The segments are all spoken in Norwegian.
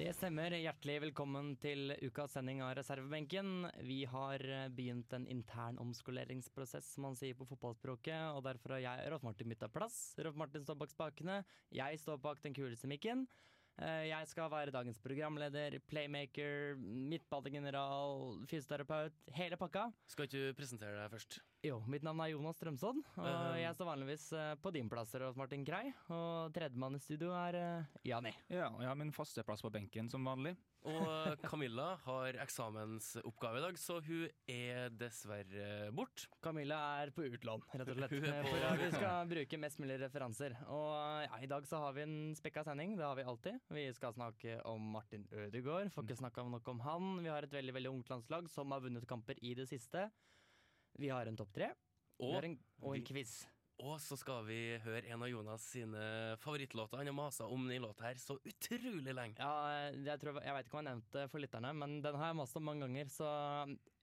Det stemmer. Hjertelig velkommen til ukas sending av Reservebenken. Vi har eh, begynt en intern omskoleringsprosess, som man sier på fotballspråket. Og derfor har jeg Rolf Martin bytta plass. Rolf Martin står bak spakene. Jeg står bak den kuleste mikken. Eh, Jeg skal være dagens programleder, playmaker, midtbanegeneral, fysioterapeut. Hele pakka. Skal ikke du presentere deg først? Jo, mitt navn er Jonas Strømsodd, og uh, jeg står vanligvis eh, på din plass, Rolf Martin Krei. Og tredjemann i studio er uh, Jani. Ja, og jeg har min faste plass på benken som vanlig. Og Camilla har eksamensoppgave i dag, så hun er dessverre bort. Camilla er på utlån, rett og slett. For at vi skal bruke mest mulig referanser. Og ja, i dag så har vi en spekka sending, det har vi alltid. Vi skal snakke om Martin Ødegaard, får ikke snakka nok om han. Vi har et veldig veldig ungt landslag som har vunnet kamper i det siste. Vi har en topp tre. Og, en, og en quiz. og så skal vi høre en av Jonas sine favorittlåter. Han har masa om den låta her så utrolig lenge. Ja, jeg, tror, jeg vet ikke om jeg nevnte det for lytterne, men den har jeg mast om mange ganger, så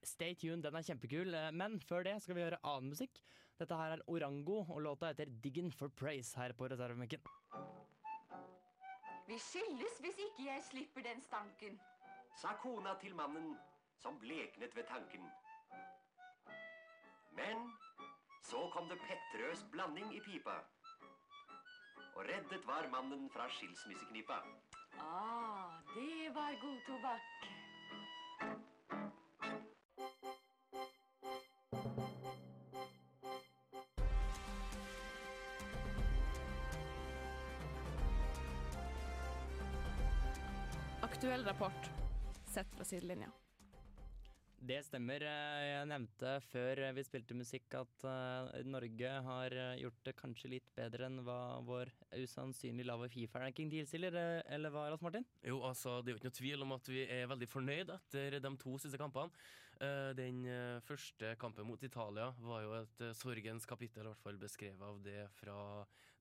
stay tuned, den er kjempekul. Men før det skal vi høre annen musikk. Dette her er Orango, og låta heter Diggin for Praise her på reservemikken. Vi skilles hvis ikke jeg slipper den stanken. sa kona til mannen som bleknet ved tanken. Men så kom det Pettrøs blanding i pipa. Og reddet var mannen fra skilsmisseknipa. Ah, det var god tobakk. Aktuell rapport sett fra sidelinja. Det stemmer. Jeg nevnte før vi spilte musikk at eh, Norge har gjort det kanskje litt bedre enn hva vår usannsynlig lave Fifa-ranking tilstiller, eh, eller hva, Lars Martin? Jo, altså, Det er jo ikke noe tvil om at vi er veldig fornøyd etter de to siste kampene. Eh, Den eh, første kampen mot Italia var jo et eh, sorgens kapittel, i hvert fall beskrevet av det fra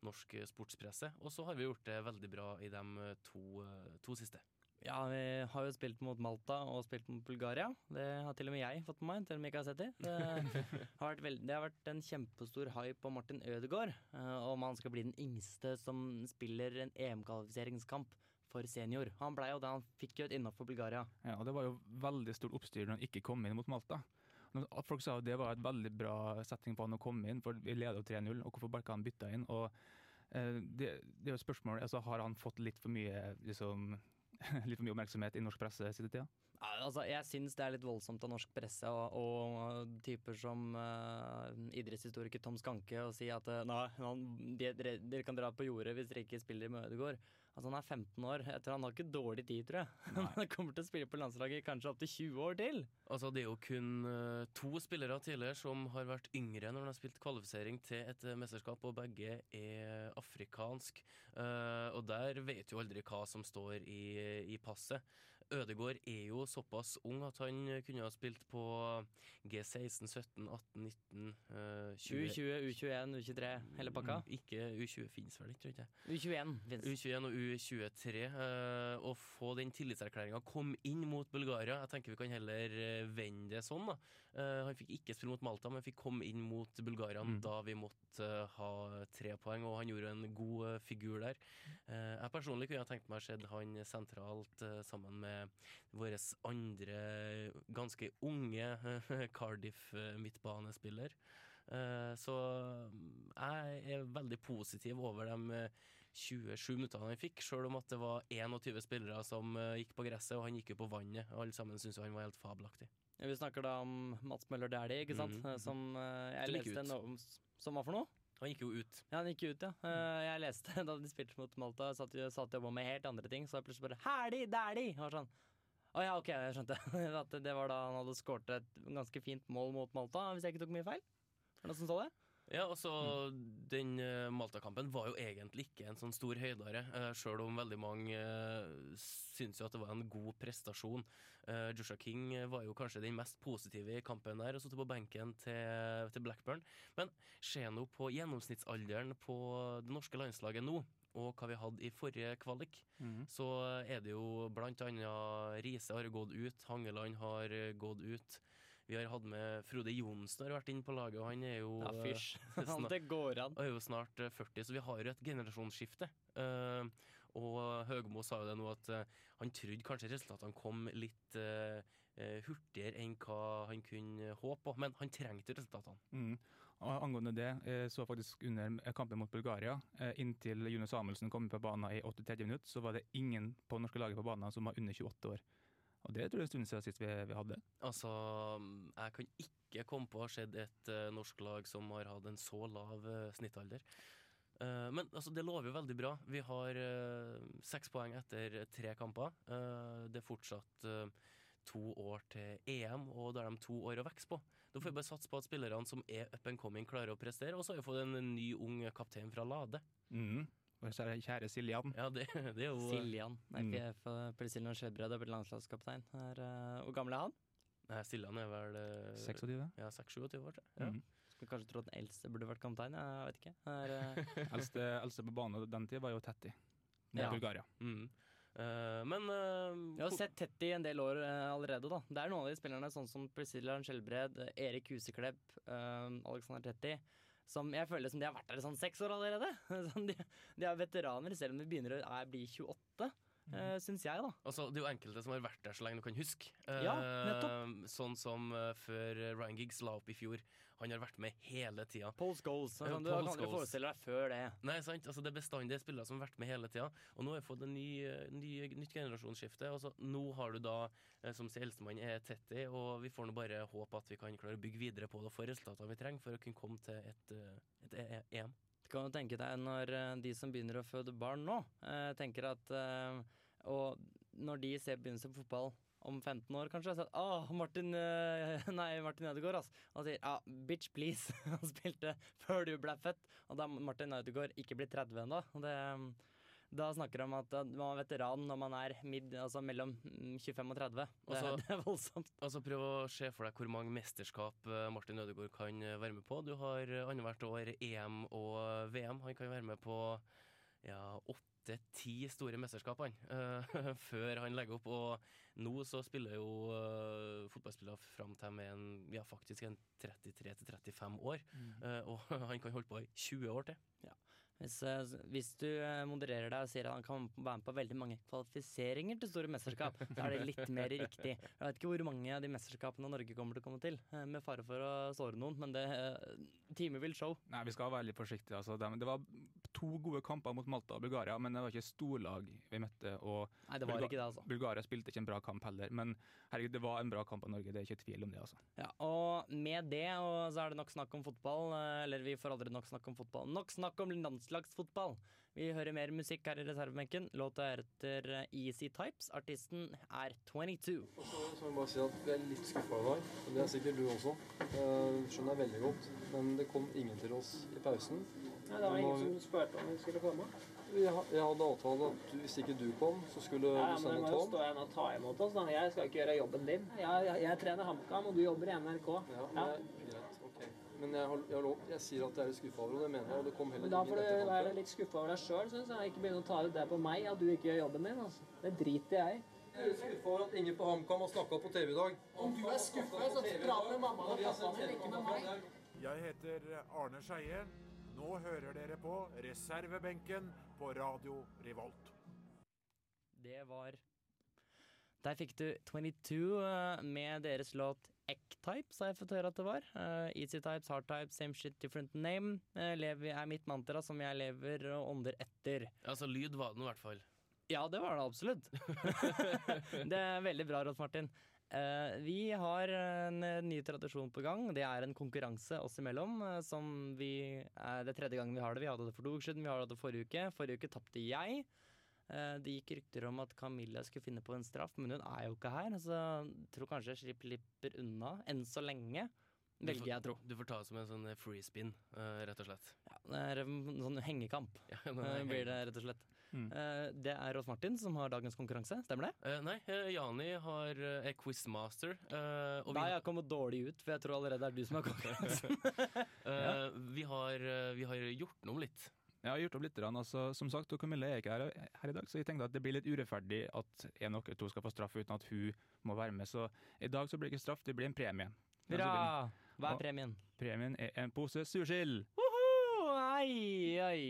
norsk sportspresse. Og så har vi gjort det veldig bra i de eh, to, eh, to siste. Ja, vi har jo spilt mot Malta og spilt mot Bulgaria. Det har til og med jeg fått med meg, til og med ikke har sett det. Det har vært, det har vært en kjempestor hype om Martin Ødegaard, eh, om han skal bli den yngste som spiller en EM-kvalifiseringskamp for senior. Han ble jo det, han fikk jo et innhopp for Bulgaria. Ja, og Det var jo veldig stort oppstyr når han ikke kom inn mot Malta. Folk sa jo det var et veldig bra setting på han å komme inn, for vi leder jo 3-0, og hvorfor bare ikke han bytta inn? Og eh, det, det er jo spørsmålet, altså Har han fått litt for mye liksom, litt for mye oppmerksomhet i norsk presse siste tida? Altså, jeg syns det er litt voldsomt av norsk presse og, og typer som uh, idrettshistoriker Tom Skanke å si at eh, nei, dere, de, kan dra på jordet hvis dere ikke spiller med Ødegaard. Altså, han er 15 år. Jeg tror han har ikke dårlig tid, tror jeg. Han kommer til å spille på landslaget kanskje opptil 20 år til. Altså, Det er jo kun eh, to spillere tidligere som har vært yngre når de har spilt kvalifisering til et mesterskap, og begge er afrikansk. Og der vet jo aldri hva som står i, i passet. Ødegaard er jo såpass ung at han kunne ha spilt på G16, 17, 18, 19, eh, 20 U20, U21, U23, hele pakka. Mm, Ikke U20 finnes vel ikke, tror jeg. U21 fins. U21 og U23. eh, Å få den tillitserklæringa komme inn mot Bulgaria. Jeg tenker vi kan heller eh, vende det sånn. da. Eh, Han fikk ikke spille mot Malta, men fikk komme inn mot Bulgaria da vi måtte ha tre poeng, og han gjorde en god figur der. Jeg personlig kunne ha tenkt meg å se han sentralt sammen med vår andre ganske unge eh, Cardiff-midtbanespiller. Eh, Så mm, jeg er veldig positiv over de eh, 27 minuttene han fikk, selv om at det var 21 spillere som eh, gikk på gresset, og han gikk jo på vannet. Alle sammen syntes han var helt fabelaktig. Vi snakker da om Mats Møller Dæhlie, ikke sant? Mhm. Som eh, jeg Som leste en Som hva for noe? Han gikk jo ut. Ja, han gikk ut, ja. Eh, Jeg leste da de spilte mot Malta, satt og jobba med helt andre ting, så jeg plutselig bare Hæli, dæli! Og sånn. Å ja, OK, jeg skjønte. At det var da han hadde skåret et ganske fint mål mot Malta, hvis jeg ikke tok mye feil. Er det noen som så det? Ja, altså Den eh, Malta-kampen var jo egentlig ikke en sånn stor høydare, uh, sjøl om veldig mange uh, syns jo at det var en god prestasjon. Eh, Joshua King var jo kanskje den mest positive i kampen der, og satt på benken til, til Blackburn. Men se nå på gjennomsnittsalderen på det norske landslaget nå. Og hva vi hadde i forrige kvalik, så er det jo blant annet Riise har gått ut, Hangeland har gått ut. Vi har hatt med Frode Johnsen har vært inne på laget, og han er jo Ja, fysj. eh, det går an. er jo snart eh, 40, så vi har jo et generasjonsskifte. Uh, og Høgmo sa jo det nå at uh, han trodde kanskje resultatene kom litt uh, eh, hurtigere enn hva han kunne håpe på, men han trengte resultatene. Mm. Angående det, så faktisk under kampen mot Bulgaria, eh, inntil June Samuelsen kom på banen i 83 minutter, så var det ingen på norske laget på banen som var under 28 år. Og det tror jeg er en stund siden sist vi, vi hadde. Altså, jeg kan ikke komme på å ha sett et uh, norsk lag som har hatt en så lav uh, snittalder. Uh, men altså, det lover jo veldig bra. Vi har seks poeng etter tre kamper. Det er fortsatt to år til EM, og da er de to år å vokse på. Da får vi bare satse på at spillerne som er up and coming, klarer å prestere. Og så har vi fått en ny ung kaptein fra Lade. Mm. Kjære Siljan. Ja, det, det er jo Siljan. Nei, Mm. PF Priscilla Skjelbred har blitt landslagskaptein. Er, eh, Hvor gammel er han? Nei, Siljan er vel eh, 26. Ja, 26-27 år, tror jeg. Ja. Mm. Skulle kanskje tro at den eldste burde vært kaptein. Jeg vet ikke. Her, eh, Eldste, eldste på banen den tid var jo Tetti, med Ja. Bulgaria. Mm. Uh, men uh, Jeg har sett Tetti en del år uh, allerede. da Det er noen av de spillerne, sånn som Priscilla Skjelbred, eh, Erik Huseklepp, eh, Alexander Tetti, som jeg føler som de har vært der i sånn seks år allerede. Sånn, de, de er veteraner, selv om de begynner å bli 28, uh, syns jeg, da. Altså, det er jo enkelte som har vært der så lenge du kan huske. Ja, nettopp. sånn som uh, før Ryan Giggs la opp i fjor. Han har vært med hele tida. Paul Scholes. Sånn, du Paul kan ikke forestille deg før det. Nei, sant? Altså, det er bestandig spillere som har vært med hele tida. Og nå har vi fått en ny, eh, ny, nytt generasjonsskifte. Altså, nå har du da, eh, som sier eldstemann, er Tetti, og vi får nå bare håpe at vi kan klare å bygge videre på det og få resultatene vi trenger for å kunne komme til et, eh, et E- E- EM. Du kan jo tenke deg når de som begynner å føde barn nå, tenker at Og når de ser begynnelsen på fotball om 15 år, kanskje, så ah, Martin eh, Nei, Martin Ødegaard, altså. Han sier ja, bitch, please. Han spilte før du ble født. Og da Martin Ødegaard ikke blitt 30 ennå. Da snakker de om at man er veteran når man er mid, altså mellom mm, 25 og 30. Det, Altså- det er voldsomt. Altså Prøv å se for deg hvor mange mesterskap eh, Martin Ødegaard kan eh, være med på. Du har annethvert år EM og VM. Han kan være med på ja, åtte-ti store mesterskapene eh, før han legger opp. Og nå så spiller jo uh, fotballspillere fram til med en, ja, faktisk en 33-35 år. Eh, og han kan holde på i 20 år til. Hvis, eh, hvis du eh, modererer deg og sier at han kan være med på veldig mange kvalifiseringer til store mesterskap, så er det litt mer riktig. Jeg vet ikke hvor mange av de mesterskapene Norge kommer til å komme til, eh, med fare for å såre noen, men det Time vil show. Nei, vi skal være litt forsiktige. Altså. Det, var to gode kamper mot Malta og Bulgaria, men det var ikke storlag vi møtte. Og Nei, det var Bulga- ikke det, altså. Bulgaria spilte ikke en bra kamp heller, men herregud, det var en bra kamp av Norge. Det er ikke tvil om det. altså. Ja, og med det, og så er det nok snakk om fotball, eller vi får aldri nok snakk om fotball. Nok snakk om landslagsfotball. Vi hører mer musikk her i reservebenken. Låta er etter eh, Easy Types. Artisten er 22. Og så så må jeg bare si at vi er litt skuffa i dag. Det er sikkert du også. Jeg skjønner jeg veldig godt. Men det kom ingen til oss i pausen. Nei, det var ingen som spurte om vi skulle komme. Vi Jeg hadde avtale at du, hvis ikke du kom, så skulle Ja, du men sende Du må jo stå igjen og ta imot oss. Da. Jeg skal ikke gjøre jobben din. Jeg, jeg, jeg trener HamKam, og du jobber i NRK. Ja, men. Men jeg, har, jeg, har lov, jeg sier at jeg er skuffa over det, mener jeg. Og det kom heller Men da får du være litt skuffa over deg sjøl, syns jeg. Ikke begynne å ta ut det på meg, at du ikke gjør jobben din. Altså. Det driter jeg i. Jeg er skuffa over at ingen på HamKam har snakka på TV i dag. Om du er skuffa, så prat med mamma og pappaen din, ikke med meg. Jeg heter Arne Skeie. Nå hører dere på reservebenken på Radio Revolt. Det var Der fikk du 22 eh, med deres låt Ek-type, sa jeg fått høre at det var. Uh, easy types, hard types, same shit, different name. Uh, lever, er mitt mantra som jeg lever og ånder etter. Altså, lyd var det nå i hvert fall. Ja, det var det absolutt. det er veldig bra, Rolf Martin. Uh, vi har en eh, ny tradisjon på gang. Det er en konkurranse oss imellom. eh, som vi, eh, det er tredje gangen vi har det. Vi hadde det for to uker siden, vi hadde det forrige uke. Forrige uke tapte jeg. Eh, det gikk rykter om at Camilla skulle finne på en straff, men hun er jo ikke her. Så jeg tror kanskje jeg slipper unna, enn så lenge. Velger jeg tro. Du får ta det som en sånn free spin, eh, rett og slett. Ja, det er en sånn hengekamp, Ja, eh, blir det rett og slett. Mm. Eh, det er Rolf Martin som har dagens konkurranse, stemmer det? Eh, nei, eh, Jani har, eh, er quizmaster. eh, og Da har jeg kommet dårlig ut, for jeg tror allerede det er du som har konkurransen. ja. vi, har, eh, vi har gjort noe om litt. Jeg har gjort opp litt. Altså, som sagt, Camilla er ikke her, her i dag, så jeg tenkte at det blir litt urettferdig at en av dere to skal få straff uten at hun må være med. Så i dag så blir det ikke straff, det blir en premie. Bra! Hva er premien? Og Premien er en pose sursild. Oi, ai.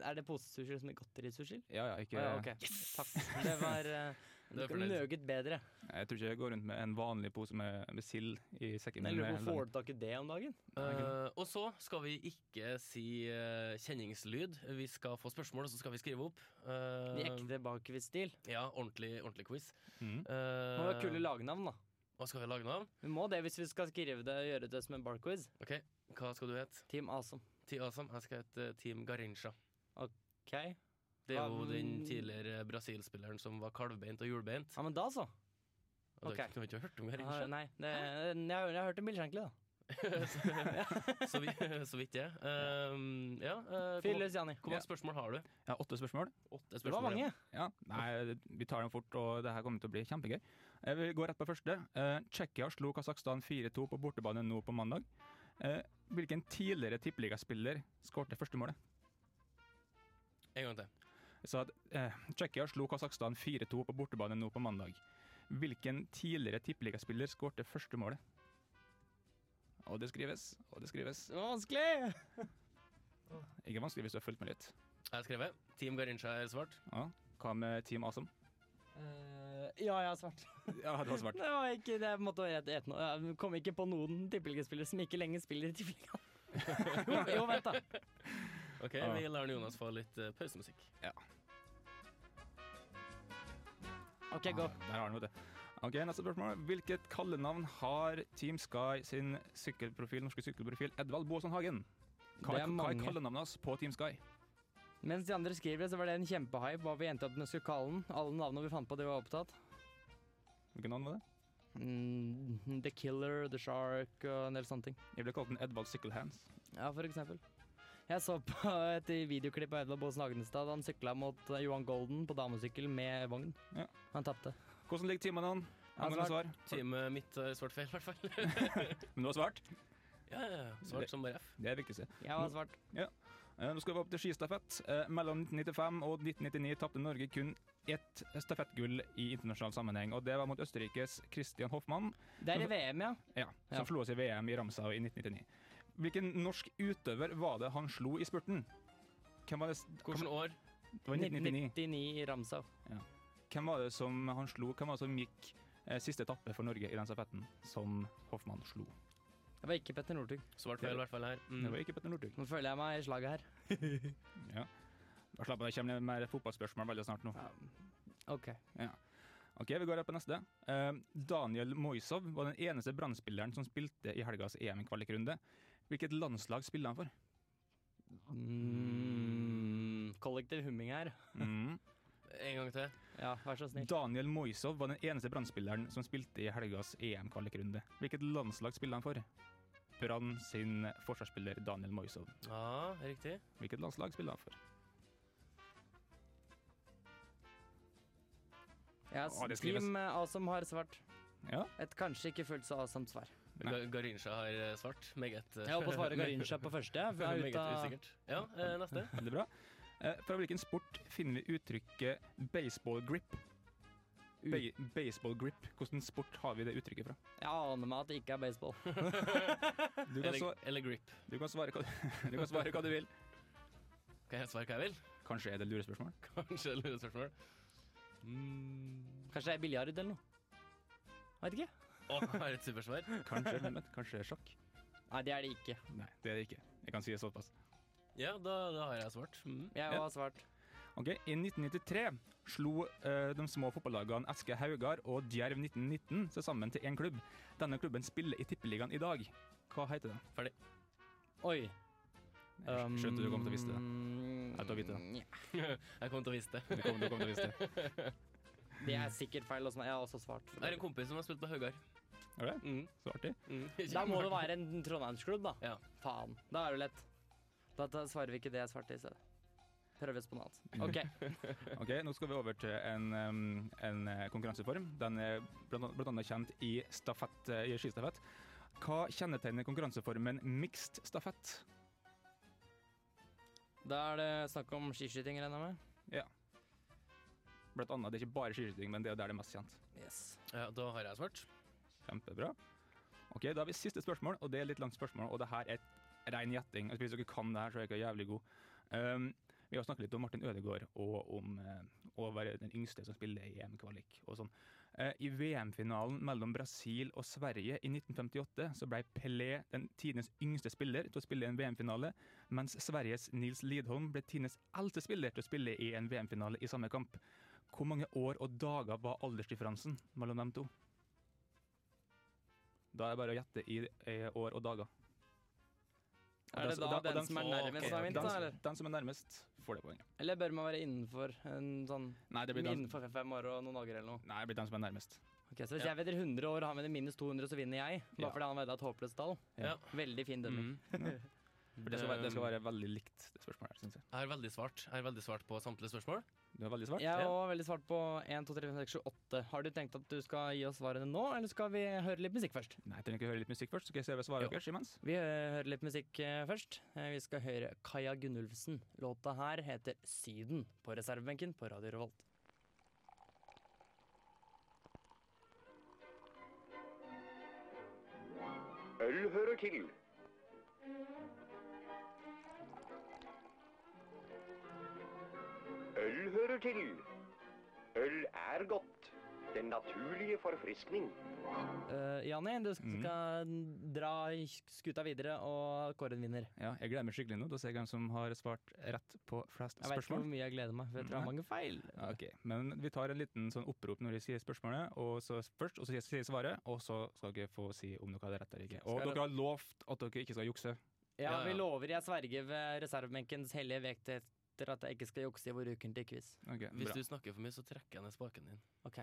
Er det posesushi som er godterisushi? Ja, ja, ikke Å ja, ok. Takk. Det var uh, Det er fornøyd. bedre. Jeg tror ikke jeg går rundt med en vanlig pose med, med sild i sekken Eller dagen. får du tak i det om dagen? Uh, og så skal vi ikke si uh, kjenningslyd. Vi skal få spørsmål, og så skal vi skrive opp. Uh, I ekte bakquiz-stil. Ja, ordentlig, ordentlig quiz. Mm. Uh, Må være kule lagnavn, da. Hva skal vi lage navn? Vi må det hvis vi skal skrive det og gjøre det som en barquiz. Ok, Hva skal du hete? Team Awesome. Team awesome. Jeg skal hete eh, Team Garincha. OK? Det er jo Um, den tidligere Brasil-spilleren som var kalvbeint og hjulbeint. Ja, men da så. Du, okay. har ikke hørt om Ja, Garincha? nei, det, jeg, jeg har hørt om Bill Shankly, da. så, vidt, så vidt det. Um, ja, uh, Fyll løs, Jani. hvor mange spørsmål har du? Ja, åtte spørsmål. Åtte Det var mange. Ja, nei, Vi tar dem fort, og det her kommer til å bli kjempegøy. Eh, Vi går rett på første. Uh, Tsjekkia slo Kasakhstan 4-2 på bortebane nå på mandag. Uh, Hvilken tidligere tippeligaspiller skårte første målet? En gang til. Så at eh, Tsjekkia slo Kasakhstan 4-2 på bortebane nå på mandag. Hvilken tidligere tippeligaspiller skårte første målet? Og det skrives, og det skrives. Det var vanskelig! Ikke vanskelig hvis du har fulgt med litt. Jeg har skrevet. Team Garincha er svart. Ja. Hva med Team Asom? Uh, ja, jeg har svart. Ja, det var svart. Det var ikke det. på en måte et, et, Jeg kom ikke på noen tippeligaspillere som ikke lenger spiller i tippeligaen. jo, jo, vent, da. Ok. Vi lar Jonas få litt pausemusikk. pausemusikk. OK, gå. Ah, der har han, vet du. Ok, Neste spørsmål. Hvilket kallenavn har Team Sky sin sykkelprofil, norske sykkelprofil Edvald Boasson Hagen? Hva er, er hva er kallenavnet hans på Team Sky? Mens de andre skriver det, så var det en kjempehype hva vi endte opp med å skulle kalle den. Alle navnene vi fant på, de var opptatt. Hvilket navn var det? Mm, the Killer, The Shark og en del sånne ting. Jeg ble kalt den Edvald Sykkelhands. Ja, for eksempel. Jeg så på et videoklipp av Edvard Bosen Agnestad. han sykla mot eh, Johan Golden på damesykkel med vogn. Ja. Han tapte. Hvordan ligger timen an? Han har svar? Time mitt er svart feil, i hvert fall. Men du har svart? ja, ja, ja. Svart som bare F. Det er viktig å si. Jeg var svart. Ja. Nå skal vi opp til skistafett. Eh, Mellom 1995 og 1999 tapte Norge kun ett stafettgull i internasjonal sammenheng, og det var mot Østerrikes Christian Hoffmann, Det er i VM, ja. ja, som Ja. slo oss i VM i Ramsau i 1999. Hvilken norsk utøver var det han slo i spurten? Hvem var det, Hvilket år? det var 1999. 99 i Ramsau. Hvem var det som han slo? Hvem var det som gikk eh, siste etappe for Norge i den stafetten som Hoffmann slo? Det var ikke Petter Northug. Svart feil, i hvert fall her. Det Mm. var ikke Petter Northug. Nå føler jeg meg i slaget her. Ja. Da slapper jeg, det kommer mer fotballspørsmål veldig snart nå. OK. Ok, Vi går her på neste. Uh, Daniel Moisov var den eneste brann som spilte i helgas EM-kvalikrunde. Hvilket landslag spiller han for? Mm, kollektiv humming her. Mm. En gang til. Ja, vær så snill. Daniel Moisov var den eneste brannspilleren som spilte i helgas EM-kvalikrunde. Hvilket landslag spiller han for? Brann sin forsvarsspiller Daniel Moisov. Ja, riktig. Hvilket landslag spiller han for? Ja, skrives. Team eh, Awesome har svart. Ja. Et kanskje ikke fullt så awesome svar. Ga- Garincha har eh, svart. Meget eh, Jeg holdt på å svare Garincha på første. For jeg er Meget ute av usikkert. Ja, eh, neste. Veldig bra. Eh, fra hvilken sport finner vi uttrykket baseball grip? Be baseball grip. Hvilken sport har vi det uttrykket fra? Jeg aner meg at det ikke er baseball. Du kan, Eller, eller grip. du kan, svare, hva, du kan svare hva du vil. Kan jeg svare hva jeg vil? Kanskje er det lurespørsmål? Kanskje er det lurespørsmål. Mm. Kanskje det er biljard eller noe. Vet ikke. Jeg har et supersvar. Kanskje, Mehmet. kanskje sjakk? Nei, det er det ikke. Nei, det er det ikke. Jeg kan si det såpass. Ja, da, da har jeg svart. Mm. Jeg har svart. Ok, I 1993 slo uh, de små fotballagene Eske Haugar og Djerv 1919 seg sammen til én klubb. Denne klubben spiller i Tippeligaen i dag. Hva heter den? Ferdig. Oi. Jeg skjønte du kom til å vite det. Um, Jeg å vite det. Jeg kom til å vise det. Du kom, du kom til å vise det. Det er sikkert feil. Også. Jeg har også svart. Det er en kompis som har spilt på Haugar. Er det? Mm. Så artig. Da må det være en Trondheimsklubb, da. Ja. Faen. Da er det lett. Da svarer vi ikke det jeg svarte i stedet. Prøves på noe annet. OK. Ok, Nå skal vi over til en, en eh, konkurranseform. Den er annet kjent i, stafett, eh, i skistafett. Hva kjennetegner konkurranseformen mixed stafett? Da er det snakk om skiskyting, regner jeg med? Ja. Blant annet, Det er ikke bare skiskyting, men det er jo der det er mest kjent. Yes. Ja, da har jeg svart. Kjempebra. Ok, Da har vi siste spørsmål, og det er litt langt spørsmål. Og det her er ren gjetting. Altså, hvis dere kan det her, så er dere jævlig gode. Um, vi har snakket litt om Martin Ødegaard og om eh, å være den yngste som spiller i EM-kvalik og sånn. Eh, I VM-finalen mellom Brasil og Sverige i 1958 så ble Pelé den tidenes yngste spiller til å spille i en VM-finale, mens Sveriges Nils Lidholm ble tidenes eldste spiller til å spille i en VM-finale i samme kamp. Hvor mange år og dager var aldersdifferansen mellom dem to? Da er det bare å gjette i, i år og dager. Er det da og den- den som er nærmest okay. den, eller? Den som er nærmest, får det poenget. Eller bør man være innenfor en sånn Nei, det blir den, Innenfor fem år og noen dager eller noe? nei, det blir den som er nærmest. Ok, Så hvis jeg vedder 100 år og han vedder minus 200, så vinner jeg? Bare Ja. fordi han vedda et håpløst tall? Ja. Veldig fin dømming. Mm. For det skal, være, det skal være veldig likt, det spørsmålet her, syns jeg. Jeg har veldig svart. Jeg har veldig svart på samtlige spørsmål. Du har veldig svart. Jeg har også veldig svart på 1, 2, 3, 4, 5, 6, 7, 8. Har du tenkt at du skal gi oss svarene nå, eller skal vi høre litt musikk først? Nei, jeg trenger ikke høre litt musikk først, skal jeg se hva svaret deres imens. Vi hører litt musikk eh, først. Eh, Vi skal høre Kaja Gunnulfsen. Låta her heter 'Syden' på reservebenken på Radio Revolt. Øl hører til. Øl hører til. Øl er godt. Den naturlige forfriskning. Uh, Janni, du Mm. skal dra skuta videre, og Kåren vinner. Ja, jeg gleder meg skikkelig nå til å se hvem som har svart rett på flest spørsmål. Jeg vet ikke hvor mye jeg gleder meg, for jeg tror jeg har mange feil. Ja, ok, Men vi tar en liten sånn opprop når de sier spørsmålet, og så først, og så sier jeg svaret, og så skal dere få si om dere hadde rett eller ikke. Og Skal dere har lovt at dere ikke skal jukse. Ja, vi lover jeg sverger ved reservebenkens hellige vekt etter at jeg ikke skal jukse i vår ukentlige quiz. Okay, Hvis bra. du snakker for mye, så trekker jeg ned spaken din. OK.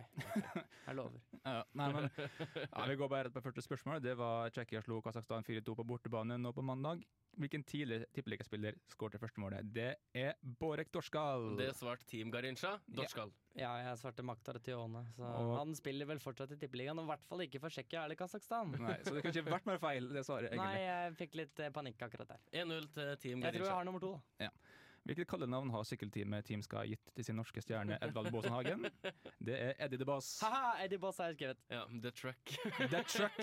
Jeg lover. Ja, nei, men ja, Vi går bare rett på første spørsmål. Det var Tsjekkia slo Kasakhstan 4-2 på bortebane nå på mandag. Hvilken tidligere tippeligaspiller skåret førstemålet? Det er Borek Dorskal. Det svarte Team Garincha. Dorskal. Ja, jeg svarte Maktar Tione, så Og- han spiller vel fortsatt i Tippeligaen, og i hvert fall ikke for Tsjekkia eller Kasakhstan. Nei, så det kunne ikke vært mer feil, det svaret. egentlig. Nei, jeg fikk litt eh, panikk akkurat der. 1-0 til Team Jeg tror jeg har nummer to, da. Hvilket kallenavn har sykkelteamet Team Sky gitt til sin norske stjerne Edvald Baasen Hagen? Det er Eddie the Boss. Haha, Eddie Boss har jeg skrevet. Ja, The Truck. The Truck.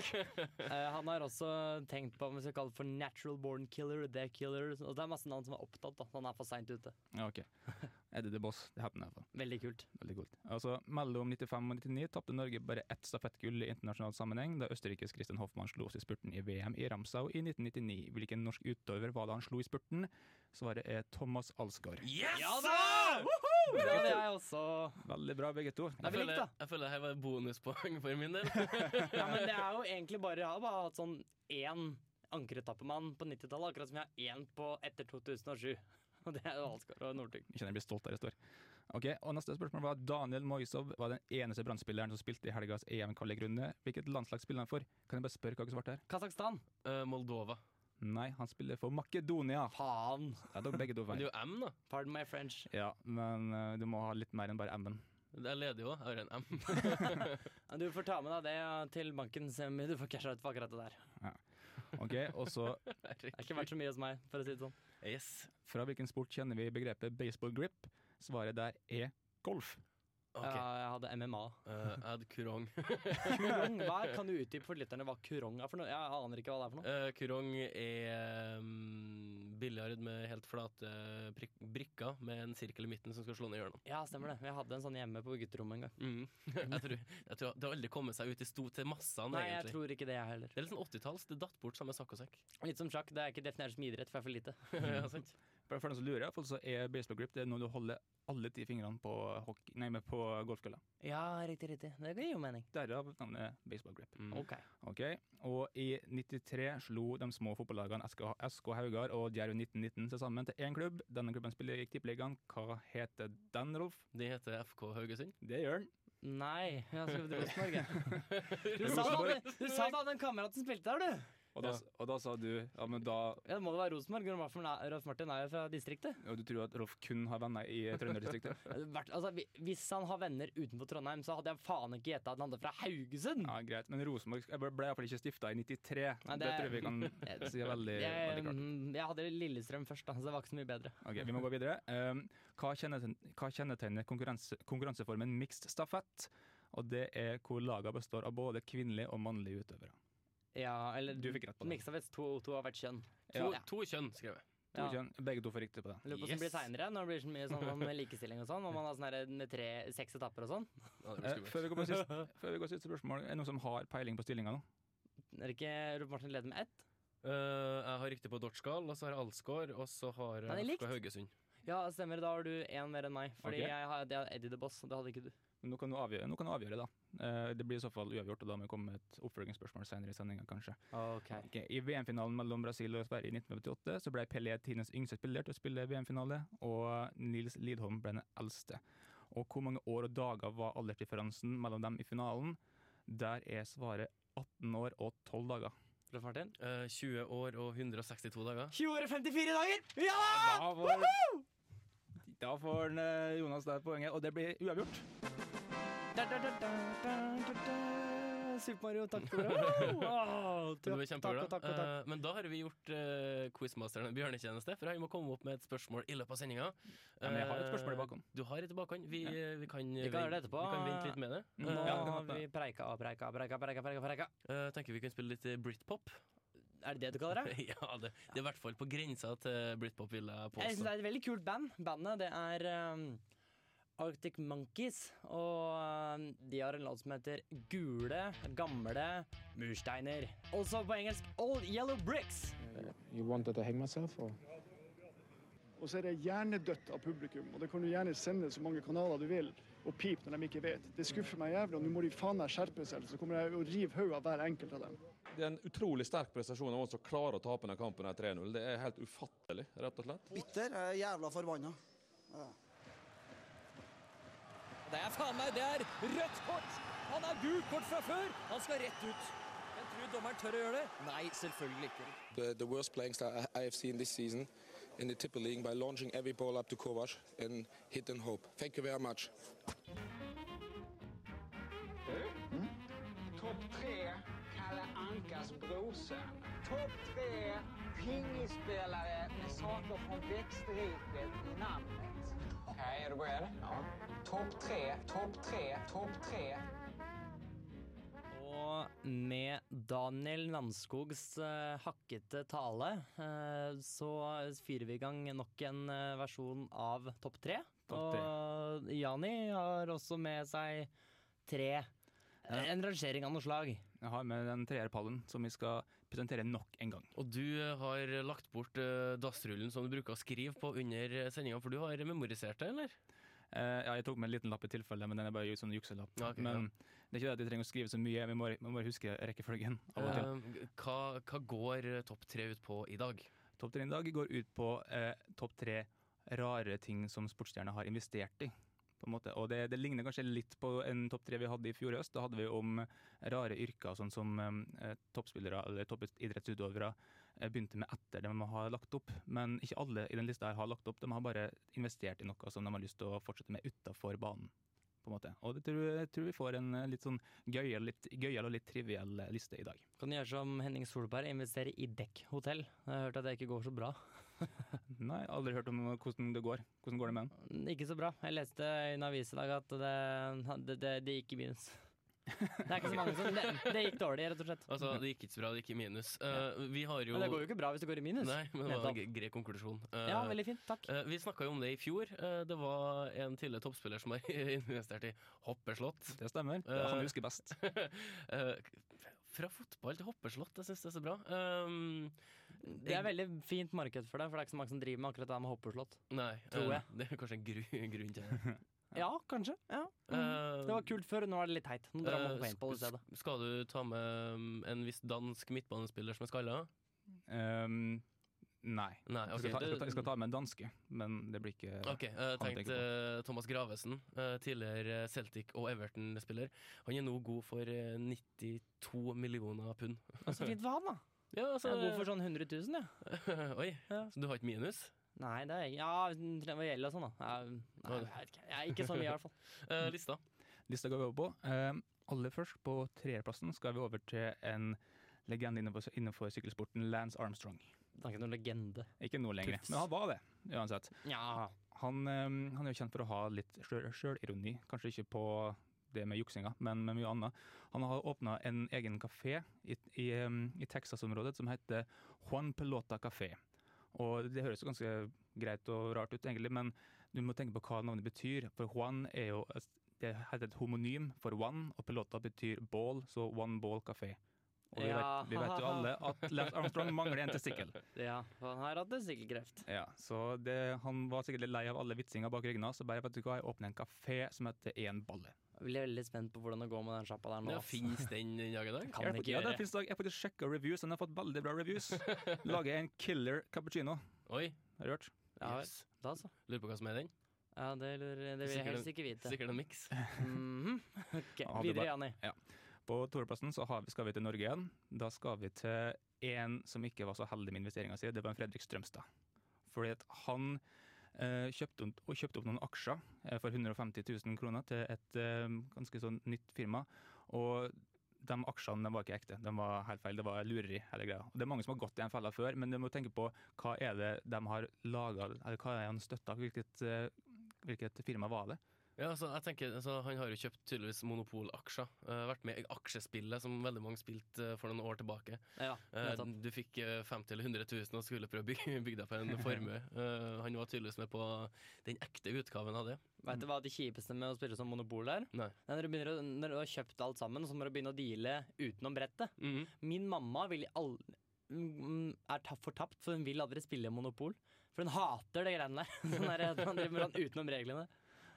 uh, han har også tenkt på om vi skal kalle det for Natural Born Killer, The Killer. Og det er masse navn som er opptatt, da. Han er for seint ute. Ja, ok. Eddie the Boss, det jeg på. Veldig kult. Veldig kult. Altså, mellom 95 og 99 tapte Norge bare ett stafettgull i internasjonal sammenheng, da Østerrikes Christian Hoffmann slo oss i spurten i VM i Ramsau i 1999. Hvilken norsk utøver var det han slo i spurten? Svaret er Thomas Alsgaard. Yes! Ja da! Det hadde jeg også. Veldig bra, begge to. Jeg føler, da. jeg føler det her var bonuspoeng for min del. Ja, men det er jo egentlig bare Jeg har bare hatt sånn én ankeretappemann på 90-tallet, akkurat som jeg har én på etter 2007. Og det er jo Alsgaard og Northug. Jeg kjenner jeg blir stolt der jeg står. Ok, og Neste spørsmål var Daniel Moisov var den eneste brannspilleren som spilte i helgas EM-kvalikrunde. Hvilket landslag spiller han for? Kan jeg bare spørre hva du svarte her? Kasakhstan. Uh, Moldova. Nei, han spiller for Makedonia. Faen. Ja, da er begge to Men det er jo M, da. Pardon my French. Ja, men uh, du må ha litt mer enn bare M-en. Det er ledig òg. Jeg har en M. Du får ta med deg det til banken, se om du får casha ut for akkurat det der. Ok, og så Det har ikke vært så mye hos meg, for å si det sånn. Yes. Fra hvilken sport kjenner vi begrepet baseball grip? Svaret der er golf. Okay. Ja, jeg hadde MMA. Uh, jeg hadde kurong. Kurong, hva er- Kan du utdype for lytterne hva kurong er for noe? Jeg aner ikke hva det er for noe. Uh, kurong er um, biljard med helt flate brikker med en sirkel i midten som skal slå ned hjørnet. Ja, stemmer det. Jeg hadde en sånn hjemme på gutterommet en gang. Mm. jeg, tror, jeg tror Det har aldri kommet seg ut i sto til massene, Nei, jeg tror ikke det, jeg heller. Det er litt sånn 80-talls. Det datt bort sammen med sakk og sekk. Litt som sjakk, det er ikke definert som idrett, for jeg er for lite. ja, sant? For den som lurer, i så er baseball grip det er når du holder alle ti fingrene på, hockey, nei, på golfkølla. Ja, riktig, riktig. Det gir jo mening. Derav navnet baseball grip. Mm. Ok. Ok, Og i 93 slo de små fotballagene SK, SK Haugar og Djerv 1919 til sammen til én klubb. Denne klubben spiller i Tippeligaen. Hva heter den, Rolf? De heter FK Haugesund. Det gjør den. Nei, jeg har til Rosenborg. du sa du hadde en kamerat som spilte der, du. Og da, og da sa du ja, men da Ja, det må det være Rosenborg. Rolf Martin- Rolf Martin er jo fra distriktet. og du tror at Rolf kun har venner i Trønderdistriktet? Altså, hvis han har venner utenfor Trondheim, så hadde jeg faen ikke gjetta at han hadde fra Haugesund. Ja, greit. Men Rosenborg ble iallfall ikke stifta i 93. Nei, det, tror jeg vi kan si veldig, jeg, veldig klart. mm, jeg hadde Lillestrøm først, da, så det var ikke så mye bedre. Ok, Vi må gå videre. Um, hva kjennetegner konkurranse, konkurranseformen mixed stafett? Og det er hvor lagene består av både kvinnelige og mannlige utøvere. Ja, eller Du fikk rett på det. Miksa vest to, to av hvert kjønn. To, Ja. to kjønn, skrev jeg. To Ja. kjønn, begge to får riktig på det. Lurer på hvordan det blir seinere, når det blir så mye sånn med likestilling og sånn. Om man har sånn her med tre, seks etapper og sånn. Ja, det Eh, før, vi går på siste, før vi går på siste spørsmål, er det noen som har peiling på stillinga nå? Er det ikke Rolf Martin leder med ett? Eh, jeg har riktig på Dortskal, og så har jeg Alsgaard, og så har er jeg likt. FK Haugesund. Ja, stemmer. Da har du én mer enn meg. Fordi Ok. jeg har jeg har Eddie the Boss, og det hadde ikke du. Men nå kan du avgjøre, nå kan du avgjøre da. Eh, det blir i så fall uavgjort, og da må vi komme med et oppfølgingsspørsmål senere i sendinga, kanskje. Ok. Okay. I VM-finalen mellom Brasil og Sverige i 1958 så ble Pelé tidenes yngste spiller til å spille VM-finale, og Nils Lidholm ble den eldste. Og hvor mange år og dager var aldersdifferansen mellom dem i finalen? Der er svaret 18 år og 12 dager. Rolf Martin? Eh, 20 år og 162 dager. 20 år og 54 dager! Ja! Da får, da får eh, Jonas der poenget, og det blir uavgjort. Da, da, da, da, da, da, da. Super Mario, takk for det. Wow, Du er takk, takk, takk, takk. Uh, men da har vi gjort uh, quizmasteren en bjørnetjeneste, for han må komme opp med et spørsmål i løpet av sendinga. Ja, men jeg har et spørsmål i bakhånd. Du har et i bakhånd. Vi, ja. vi kan, Vi kan. Vi kan vente litt med det. Nå Eh, Ja, har vi preika og preika, preika, preika, preika, preika. Uh, tenker vi kan spille litt eh, britpop. Er det det du kaller det? ja, det, det er i hvert fall på grensa til britpop, vil jeg Jeg synes det er et veldig kult band. Bandet det er um, Arctic Monkeys. Og um, de har en låt som heter Gule, gamle mursteiner. Også på engelsk Old Yellow Bricks. You wanted to hang myself? Or? Og så er det hjernedødt av publikum, og det kan du gjerne sende så mange kanaler du vil, og pipe når de ikke vet. Det skuffer meg jævlig, og nå må de faen meg skjerpe seg, så kommer jeg å rive hodet av hver enkelt av dem. Det er en utrolig sterk prestasjon av oss som klarer å tape denne kampen her 3-0. Det er helt ufattelig, rett og slett. Bitter. Jeg er jævla forbanna. Ja. Det er faen meg, det er rødt kort! Han har gult kort fra før! Han skal rett ut. Jeg tror dommeren tør å gjøre det. Nei, selvfølgelig ikke. the, the worst playing style I- I have seen this season in the Tipper League by launching every ball up to Kovac and hit and hope. Thank you very much. Topp tre Kalle Ankas brorson. Topp tre pingisspelare med saker från växtriket i namnet. Okej, är du beredd? Ja. Topp tre, topp tre, topp tre. Og med Daniel Landskogs uh, hakkete tale uh, så fyrer vi i gang nok en uh, versjon av Topp tre. Top. Og Jani har også med seg tre. Ja. En rangering av noe slag. Jeg har med den treerpallen som vi skal presentere nok en gang. Og du eh, har lagt bort eh, dassrullen som du bruker å skrive på under sendinga, for du har memorisert det, eller? Eh, ja, jeg tok med en liten lapp i tilfelle, men den er bare sånn jukselapp. Okay, men ja. det er ikke det at jeg trenger å skrive så mye, vi må, vi må bare huske rekkefølgen av og til. Eh, hva, hva går eh, topp tre ut på i dag? Topp tre i dag går ut på eh, topp tre rare ting som sportsstjerner har investert i. På en måte. Og det, det ligner kanskje litt på en topp tre vi hadde i fjor høst. Da hadde vi om rare yrker, sånn som eh, toppspillere eller toppidrettsutøvere begynte med etter de har lagt opp. Men ikke alle i den lista her har lagt opp. De har bare investert i noe som de har lyst til å fortsette med utafor banen. På en måte. Og det tror, jeg tror vi får en eh, litt sånn gøyal litt, gøyal og litt triviell eh, liste i dag. Kan du gjøre som Henning Solberg, investere i dekkhotell? Jeg har hørt at det ikke går så bra. Nei, aldri hørt om hvordan det går. Hvordan går det med den? Ikke så bra. Jeg leste i en avis i dag at det, det, det, det gikk i minus. Det er ikke så mange som Det, det gikk dårlig, rett og slett. Altså, Det gikk ikke så bra, det gikk i minus. Uh, vi har jo Men det går jo ikke bra hvis det går i minus. Nei, men det var en grei konklusjon. Uh, Ja, veldig fint, takk. Uh, vi snakka jo om det i fjor. Eh, det var en tidligere toppspiller som har investert i hoppeslott. Det stemmer. Det er han husker best. Eh, fra fotball til hoppeslott, jeg syns det er så bra. Um, Det er veldig fint marked for det, for det er ikke så mange som driver med akkurat det med hoppeslott. Nei, Tror jeg. det er kanskje en gru, grunn til det. Ja, kanskje. Ja. Mm. Eh, det var kult før, nå er det litt teit. Nå drar man på Eh, paintball i stedet. Skal du ta med um, en viss dansk midtbanespiller som er skalla? Um, Nei. Nei, jeg, skal ta, jeg, skal ta, jeg skal ta med en danske, men det blir ikke Ok, jeg han tenkte eh, Thomas Gravesen, eh, tidligere Celtic og Everton-spiller. Han er nå god for eh, 92 millioner pund. Så fint for han, da. Ja, altså, Jeg er god for sånn 100 000, jeg. Oi, så du har ikke minus? Nei, det er Ja, hva gjelder og sånn, da. Nei, jeg vet ikke. Jeg er ikke så mye, i hvert fall. uh, lista? Lista går vi over på. Uh, aller først, på tredjeplassen, skal vi over til en legende innenfor, innenfor sykkelsporten, Lance Armstrong. Det er ikke noen legende. Ikke nå lenger, Tufs. men han var det, uansett. Ja. Han, um, han er jo kjent for å ha litt sjøl- sjølironi, kanskje ikke på det med juksinga, men med mye annet. Han har åpna en egen kafé i, i, i Texas-området som heter Juan Pelota Café. Og det høres jo ganske greit og rart ut, egentlig, men du må tenke på hva navnet betyr. For Juan er jo det heter et homonym for one, og Pelota betyr ball, så One Ball Café. Og vi, Ja. vet, vi vet jo alle at Lance Armstrong mangler en testikkel. Ja, han har hatt testikkelkreft. Ja, så det, Han var sikkert litt lei av alle vitsinga bak ryggen hans, så bare vet du hva, jeg åpner en kafé som heter Én balle. Blir veldig spent på hvordan det går med den sjappa der nå. Ja. Fins den den dag i dag? Kan Jeg den ikke ja, det finnes dag- Jeg har faktisk sjekka reviews, den har fått veldig bra reviews. Lager en killer cappuccino. Oi. Har du hørt? Ja. Yes. Da så. Lurer på hva som er den? Ja, det, lurer- det vil jeg helst ikke vite. Sikkert en miks. Mhm. Han Videre, Jani. Ja. På Toreplassen så vi, skal vi til Norge igjen. Da skal vi til en som ikke var så heldig med investeringa si. Det var en Fredrik Strømstad. Fordi at han eh, kjøpte, og kjøpte opp noen aksjer eh, for 150 000 kroner til et eh, ganske sånn nytt firma. Og de aksjene de var ikke ekte, de var helt feil. Det var lureri. hele greia. Og det er mange som har gått i den fella før, men du må tenke på hva er det de har laga, eller hva er det han støtta? Hvilket, hvilket firma var det? Ja, altså, jeg tenker, så Han har jo kjøpt tydeligvis monopolaksjer. Uh, vært med i aksjespillet som veldig mange spilte uh, for noen år tilbake. Ja, uh, du fikk uh, 50 eller 100 000 og skulle prøve å bygge, bygge deg på en formue. Han var tydeligvis med på den ekte utgaven av det. Vet du hva det kjipeste med å spille som monopol er? Nei. Når du, å, når du har kjøpt alt sammen, så må du begynne å deale utenom brettet. Mhm. Min mamma vil all, mm, er ta- fortapt, for hun vil aldri spille monopol. For hun hater det greiene der. Sånn der man driver med sånn utenom reglene.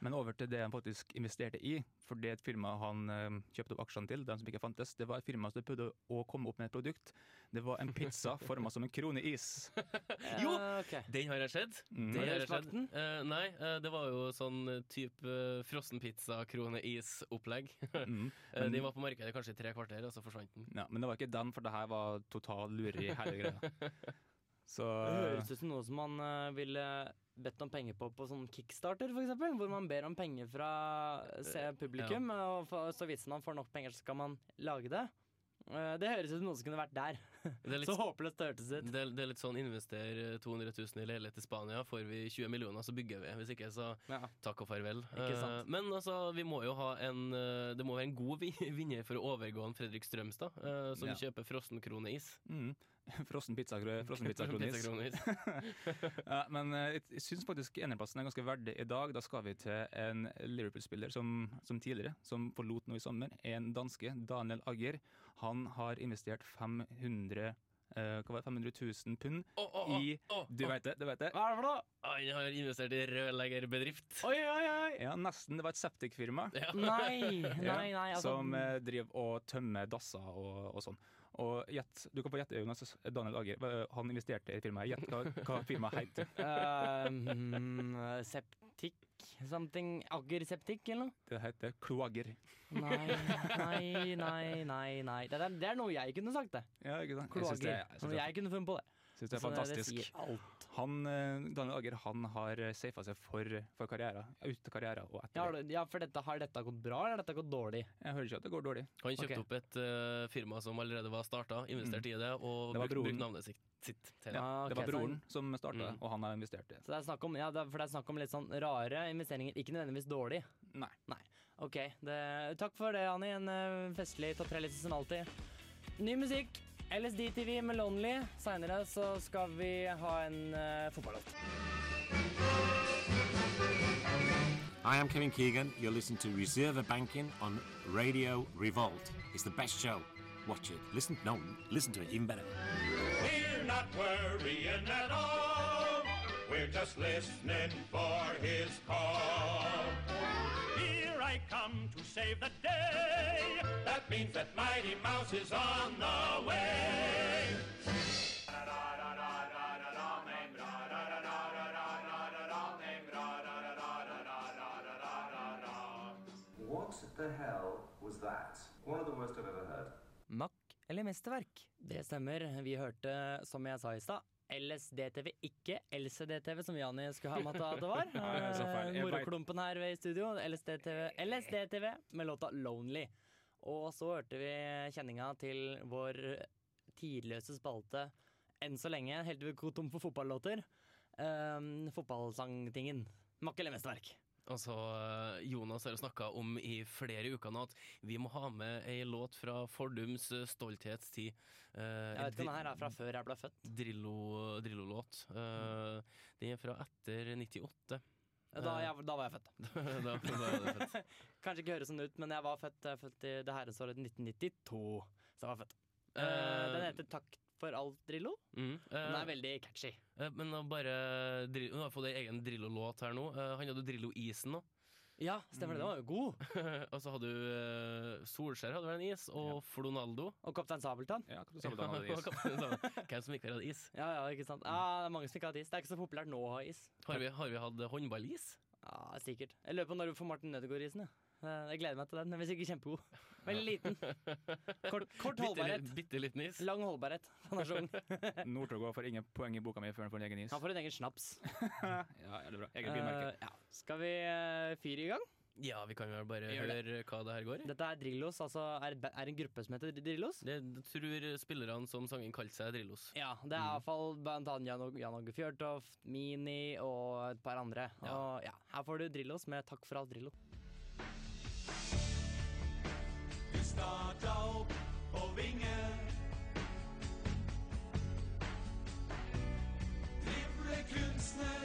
Men over til det han faktisk investerte i. For det et firma han eh, kjøpte opp aksjene til, de som ikke fantes, det var et firma som prøvde å komme opp med et produkt. Det var en pizza forma som en kroneis. Jo! Ja, ok. Den har jeg sett. Mm. Den Har jeg sett. Eh, nei, uh, det var jo sånn type uh, frossenpizza-krone-is-opplegg. Mm. uh, den var på markedet kanskje i tre kvarter, og så forsvant den. Ja, men det var ikke den, for det her var total lureri, hele greia. Så Det høres ut som noe som man ville bedt om penger på på sånn kickstarter, for eksempel, Hvor man ber om penger fra se, publikum, og for, så hvis man får nok penger, så skal man lage det. Eh, det høres ut som noen som kunne vært der. Er litt, Så håpløst det hørtes ut. det, det er litt sånn invester eh, 200 000 i leilighet i Spania, får vi 20 millioner, så bygger vi. Hvis ikke, så Ja. takk og farvel. Eh, men altså, vi må jo ha en eh, Det må være en god vi- vinner for å overgå en Fredrik Strømstad, eh, som Ja. kjøper frossenkroneis. mm. Frossen pizza, pizza. Pizzakronis. ja, men eh, jeg, jeg syns faktisk enerplassen er ganske verdig i dag. Da skal vi til en Liverpool-spiller som, som tidligere, som forlot nå i sommer. En danske, Daniel Agger. Han har investert 500 Uh, hva var det, 500 000 pund oh, oh, oh, i Du veit det, du vet det. Hva er det for noe? Han har investert i rørleggerbedrift. Oi, oi, oi! Ja, nesten. Det var et septikfirma. Ja. Nei, nei, nei. Altså, som uh, driver og tømmer dasser og, og sånn. Og gjett, du kan få gjette, Jonas. Daniel Ager han investerte i firmaet. Gjett hva, hva firmaet heter. eh, mm, septikk Something Agger septikk, eller noe? Det heter Kloagger. Nei, nei, nei, nei. nei. Det, er, det er noe jeg kunne sagt, det. Ja, ikke sant? Kloagger. jeg jeg, jeg kunne funnet på det. Synes det er det- det fantastisk. Han, eh, Daniel Agger han har safa seg for, for karriere. Ut til karriere og etter. Ja, ja, for dette, har dette gått bra, eller har dette gått dårlig? Jeg hører ikke at det går dårlig. Han kjøpte okay. opp et uh, firma som allerede var starta, investerte i det og Det brukte brukte navnet sitt, sitt til det. okay, Det var broren han- som starta, Mm. og han har investert i det. Så det er snakk om, ja, det er, for det er snakk om litt sånn rare investeringer, ikke nødvendigvis dårlig. Nei. Ok, det, takk for det, Anni. En eh, festlig topp tre-liste som alltid. Ny musikk. LSD-TV med Lonely. Seinere så skal vi ha en uh, fotballåt. Hi, I'm Kevin Keegan. You're listening to Reserve Banking on Radio Revolt. It's the best show. Watch it. Listen. No, listen to it. Even better. We're not worrying at all. We're just listening for his call. Here I come to save the day. That means that Mighty Mouse is on the way. What the hell was that? One of the worst I've ever heard. Mack eller mesterverk? Det stemmer. Vi hørte, som jeg sa i stad, LSD-TV, ikke LCD-TV, som Jani skulle ha med at det var. Eh, Moroklumpen her ved i studio. LSD-TV LSD-TV med låta 'Lonely'. Og så hørte vi kjenninga til vår tidløse spalte enn så lenge, helt til vi går tom for fotballåter. Um, fotballsangtingen. Mack eller mesterverk? Altså, Jonas har snakka om i flere uker nå at vi må ha med ei låt fra fordums eh, stolthetstid. Eh, Jeg vet ikke om den her er fra før jeg ble født. Drillo- Drillo-låt. Eh, den er fra etter 98. Da, jeg, da var jeg født. da, da var født. Kanskje ikke høres sånn ut, men jeg var født, jeg er født i det herresåret 1992. Så jeg var født. Eh, den heter Takk for alt, Drillo. Mm, Den eh, er veldig catchy. Uh, men bare Dri- Nå har fått ei egen Drillo-låt her nå. Uh, han hadde Drillo-isen nå. Ja, stemmer det. Den var jo god. og så hadde du eh, Solskjær hadde vel en is, og Flonaldo. Og Kaptein Sabeltann. Ja, Kaptein Sabeltann hadde is. Sabeltann. Hvem som ikke har hatt is? Ja, ja, ikke sant. Ja, det er mange som ikke har hatt is. Det er ikke så populært nå å ha is. Har vi, har vi hatt håndballis? Ja, sikkert. Jeg lurer på når du får Martin Nødegaard-isen. Ja. Eh, Jeg gleder meg til den. Den blir sikkert kjempegod. Veldig liten. Kort, kort holdbarhet. bitte liten is. Lang holdbarhet. Han er sånn. Northug får ingen poeng i boka mi før han får en egen is. Han får en egen snaps. ja, ja, det er bra. Egen bilmerke. Eh, ja. Skal vi uh, fyre i gang? Ja, vi kan jo bare høre hva det her går i. Dette er Drillos, altså er, er en gruppe som heter Drillos. Det tror spillerne som sangen kalte seg Drillos. Ja, det er iallfall blant annet Jan, Jan Åge Fjørtoft, Mini og et par andre. Og ja, her får du Drillos med Takk for alt, Drillo. Starta opp på vinger. Driblekunstner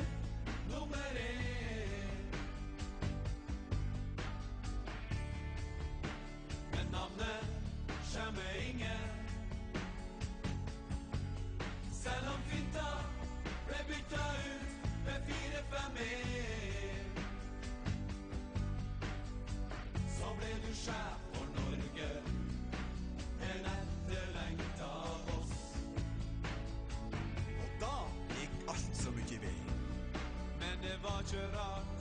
nummer én. Men navnet skjemmer ingen. Selv om finta ble bytta ut med fire-fem-en. Så ble du sjef Men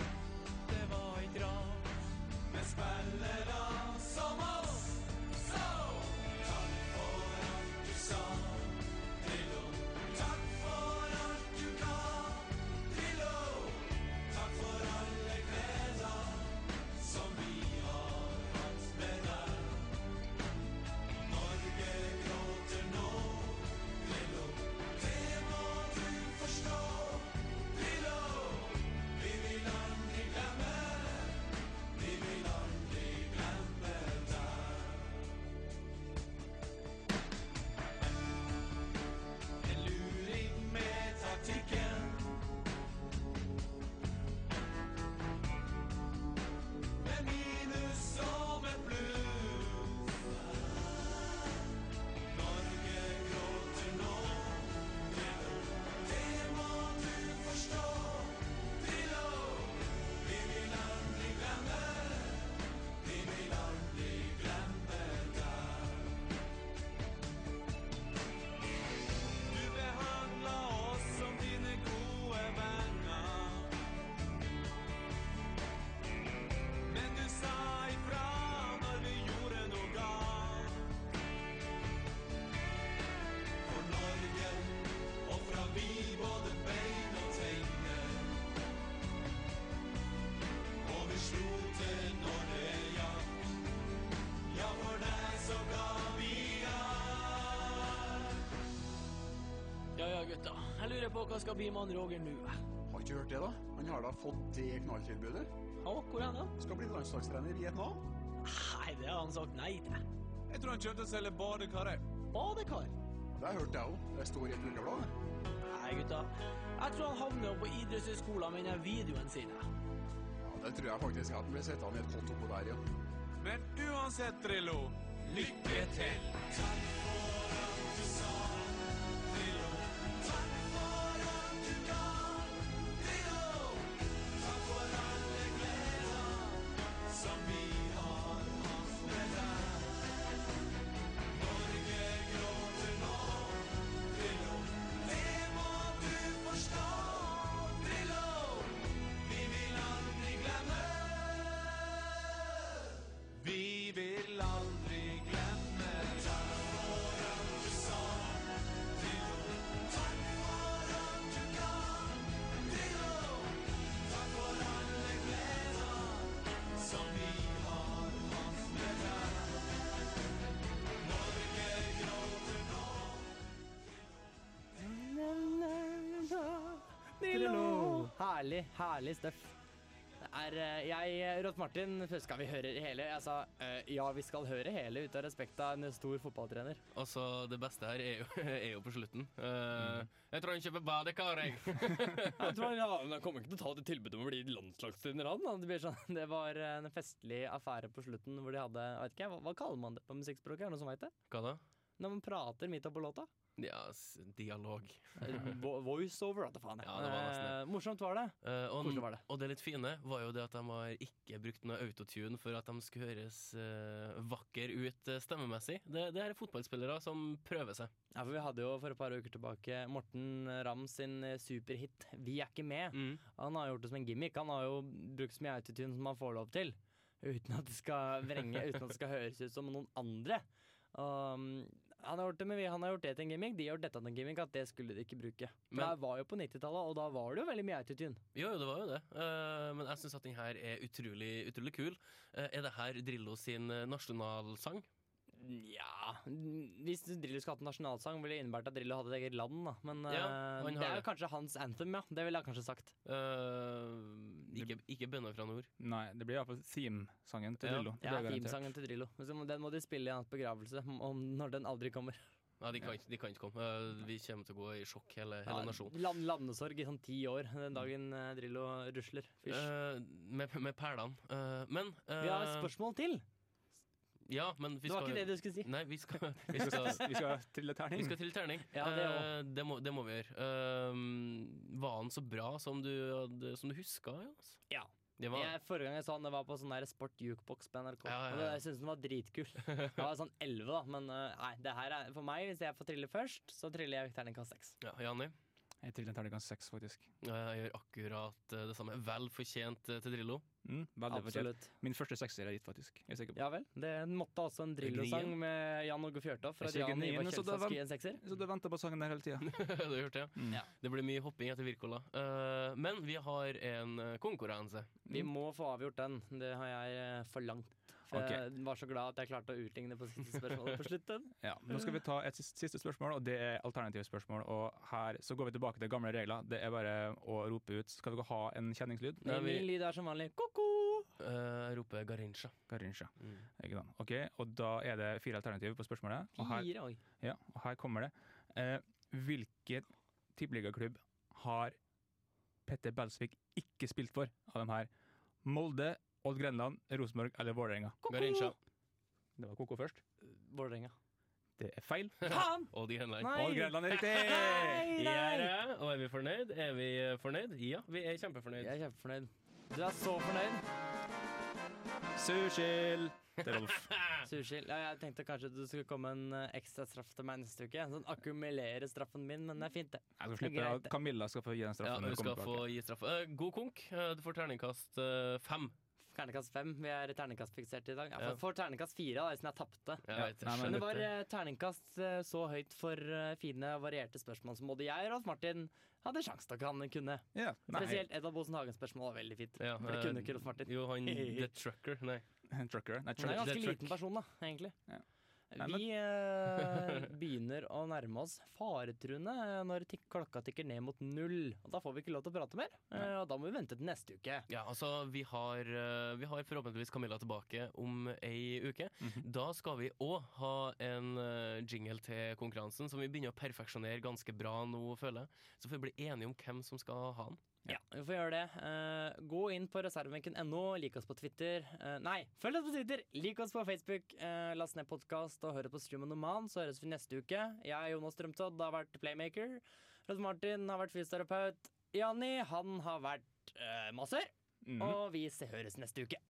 på hva skal bli med han Roger nå? Har ikke hørt det, da? Han har da fått det knalltilbudet. Ja, hvor er han? Skal bli landslagstrener i Vietnam. Nei, det har han sagt nei til. Jeg tror han til å selge badekar. Badekar? Det har jeg hørt, jeg òg. Det står i et underblad. Nei, gutta. Jeg tror han havner på idrettshøyskolen med den videoen sin. Ja, det tror jeg faktisk at han blir sittende i et kott oppå der, ja. Men uansett, Drillo, lykke til! Takk for herlig støff. Det er eh, Jeg, Rolf Martin, først skal vi høre hele? Jeg sa eh, ja, vi skal høre hele ut av respekt av en stor fotballtrener. Altså, det beste her er jo, er jo på slutten. Eh, Jeg tror han kjøper badekar, jeg. Jeg tror han, ja, men han kommer ikke til å ta det tilbudet om å bli landslagstrener, han. Det, blir sånn, det var en festlig affære på slutten hvor de hadde jeg vet ikke, hva, hva kaller man det på musikkspråket? Er det noen som veit det? Hva da? Når man prater midt oppå låta? Ja, dialog. Vo- Voiceover, da faen. Ja, det var nesten det. Eh, morsomt var det. Eh, og, var det. og det litt fine var jo det at de har ikke brukt noe autotune for at de skulle høres eh, vakker ut eh, stemmemessig. Det, det er fotballspillere som prøver seg. Ja, for Vi hadde jo for et par uker tilbake Morten Ramm sin eh, superhit 'Vi er ikke med'. Mm. Han har gjort det som en gimmick. Han har jo brukt så mye autotune som han får lov til. Uten at det skal vrenge, uten at det skal høres ut som noen andre. Um, han, har gjort det, med, han har gjort det til en gimmick, de har gjort dette til en gimmick, at det skulle de ikke bruke. Men- det var jo på 90-tallet, og da var det jo veldig mye autotune. Jo, jo, det var jo det. uh, men jeg syns at den her er utrolig, utrolig kul. Uh, er det her Drillo sin eh, nasjonalsang? Ja Hvis Drillo skulle hatt en nasjonalsang, ville det innebært at Drillo hadde et eget land, da. Men Ja, det er jo kanskje hans anthem, ja. Det ville jeg kanskje sagt. Eh, ikke, ikke bønner fra nord. Nei, det blir iallfall theme-sangen til Drillo. Ja, theme-sangen til Drillo. Den må de spille i hans begravelse, om når den aldri kommer. Nei, de kan, ikke, de kan ikke komme. Eh, vi kommer til å gå i sjokk, hele, hele Ja, nasjonen. land, landesorg i sånn ti år, den dagen eh, Drillo rusler. Fysj. Eh, med, med perlene. Uh, men uh, Vi har et spørsmål til. Ja, men vi Det var skal ikke det du skulle si. Nei, vi skal Vi skal, vi skal trille terning. Vi skal trille terning. Ja, det uh, det, må, det må vi gjøre. Uh, var han så bra som du, som du huska, Jonas? Ja. Det var, Jeg, forrige gang jeg sa han, det var på sånn der Sport Jukebox på NRK. Ja, ja, ja. Og jeg syntes den var dritkul. Jeg var sånn 11, da, men uh, nei, det her er for meg, hvis jeg får trille først, så triller jeg terningkast 6. ja, Janni? Jeg triller terningkast seks, faktisk. Jeg gjør akkurat eh, det samme. Vel fortjent eh, til Drillo. Mm, veldig fortjent. Absolutt. Min første sekser er gitt, faktisk. Jeg er sikker på. Ja vel. Det måtte også en Drillo-sang med Jan Åge Fjørtoft fra Jan Ivar gnien, så da Kjelsås vent- i en sekser. Så du venter på sangen der hele tida? du har gjort det, Mm. Ja. Det blir mye hopping etter Wirkola. Eh, men vi har en konkurranse. Vi må få avgjort den. Det har jeg forlangt. For okay. jeg var så glad at jeg klarte å utligne på siste spørsmålet på slutten. Ja, Nå skal vi ta et siste spørsmål, og det er alternative spørsmål. Og her så går vi tilbake til gamle regler. Det er bare å rope ut. Skal vi ha en kjenningslyd? Nei, vi- Min lyd er som vanlig ko-ko. Eh, Jeg roper Garincha. Garincha. Mm. Ikke sant? Ok, og da er det fire alternativer på spørsmålet. Og her, Fire, oi. ja, og her kommer det. Uh, hvilken tippeligaklubb har Petter Belsvik ikke spilt for av dem her? Molde, Odd Grenland, Rosenborg eller Vålerenga? Garincha. Det var Koko først. Vålerenga. Det er feil. Faen! Odd Grenland. Odd Grenland er riktig! Nei, Ja, nei. Er, og er vi fornøyd? Er vi eh, fornøyd? Ja, vi er kjempefornøyd. Jeg er kjempefornøyd. Du er så fornøyd. Sushil! til Rolf. Sushi. Ja, jeg tenkte kanskje du skulle komme en eh, ekstra straff til meg neste uke. Sånn akkumulere straffen min, men det er fint, det. Jeg skal Det slippe. Camilla skal få gi den straffen. Ja, du hun skal få gi straff. Eh, god konk. Eh, du får terningkast eh, fem. Terningkast fem. Vi er terningkastfiksert i dag. Jeg Ja. får, får terningkast fire, da, siden jeg tapte. Ja, men det var eh, terningkast eh, så høyt for eh, fine, varierte spørsmål som både jeg og Rolf Martin hadde sjanse til å han kunne. Ja, nei. Spesielt Edvard Bosen Hagen-spørsmål var veldig fint. Ja, For det kunne ikke Rolf Martin. Jo, han The Trucker. Nei. Trucker. Nei, Han er en ganske liten person, da, egentlig. Ja. Nei, men- Vi eh, begynner å nærme oss faretruende eh, når klokka tikker ned mot null. Og Da får vi ikke lov til å prate mer, eh, og da må vi vente til neste uke. Ja, altså, vi har, eh, vi har forhåpentligvis Camilla tilbake om ei uke. Mhm. Da skal vi òg ha en eh, jingle til konkurransen som vi begynner å perfeksjonere ganske bra nå, føler jeg. Så får vi bli enige om hvem som skal ha den. Ja, vi får gjøre det. Uh, gå inn på reservebenken.no, lik oss på Twitter. Uh, nei, følg oss på Twitter, lik oss på Facebook, Uh, last ned podkast og hør på Stream on Noman, så høres vi neste uke. Jeg, er Jonas Strømtodd, har vært playmaker. Rolf Martin har vært fysioterapeut. Janni, han har vært uh, massør. -hmm. Og vi høres neste uke.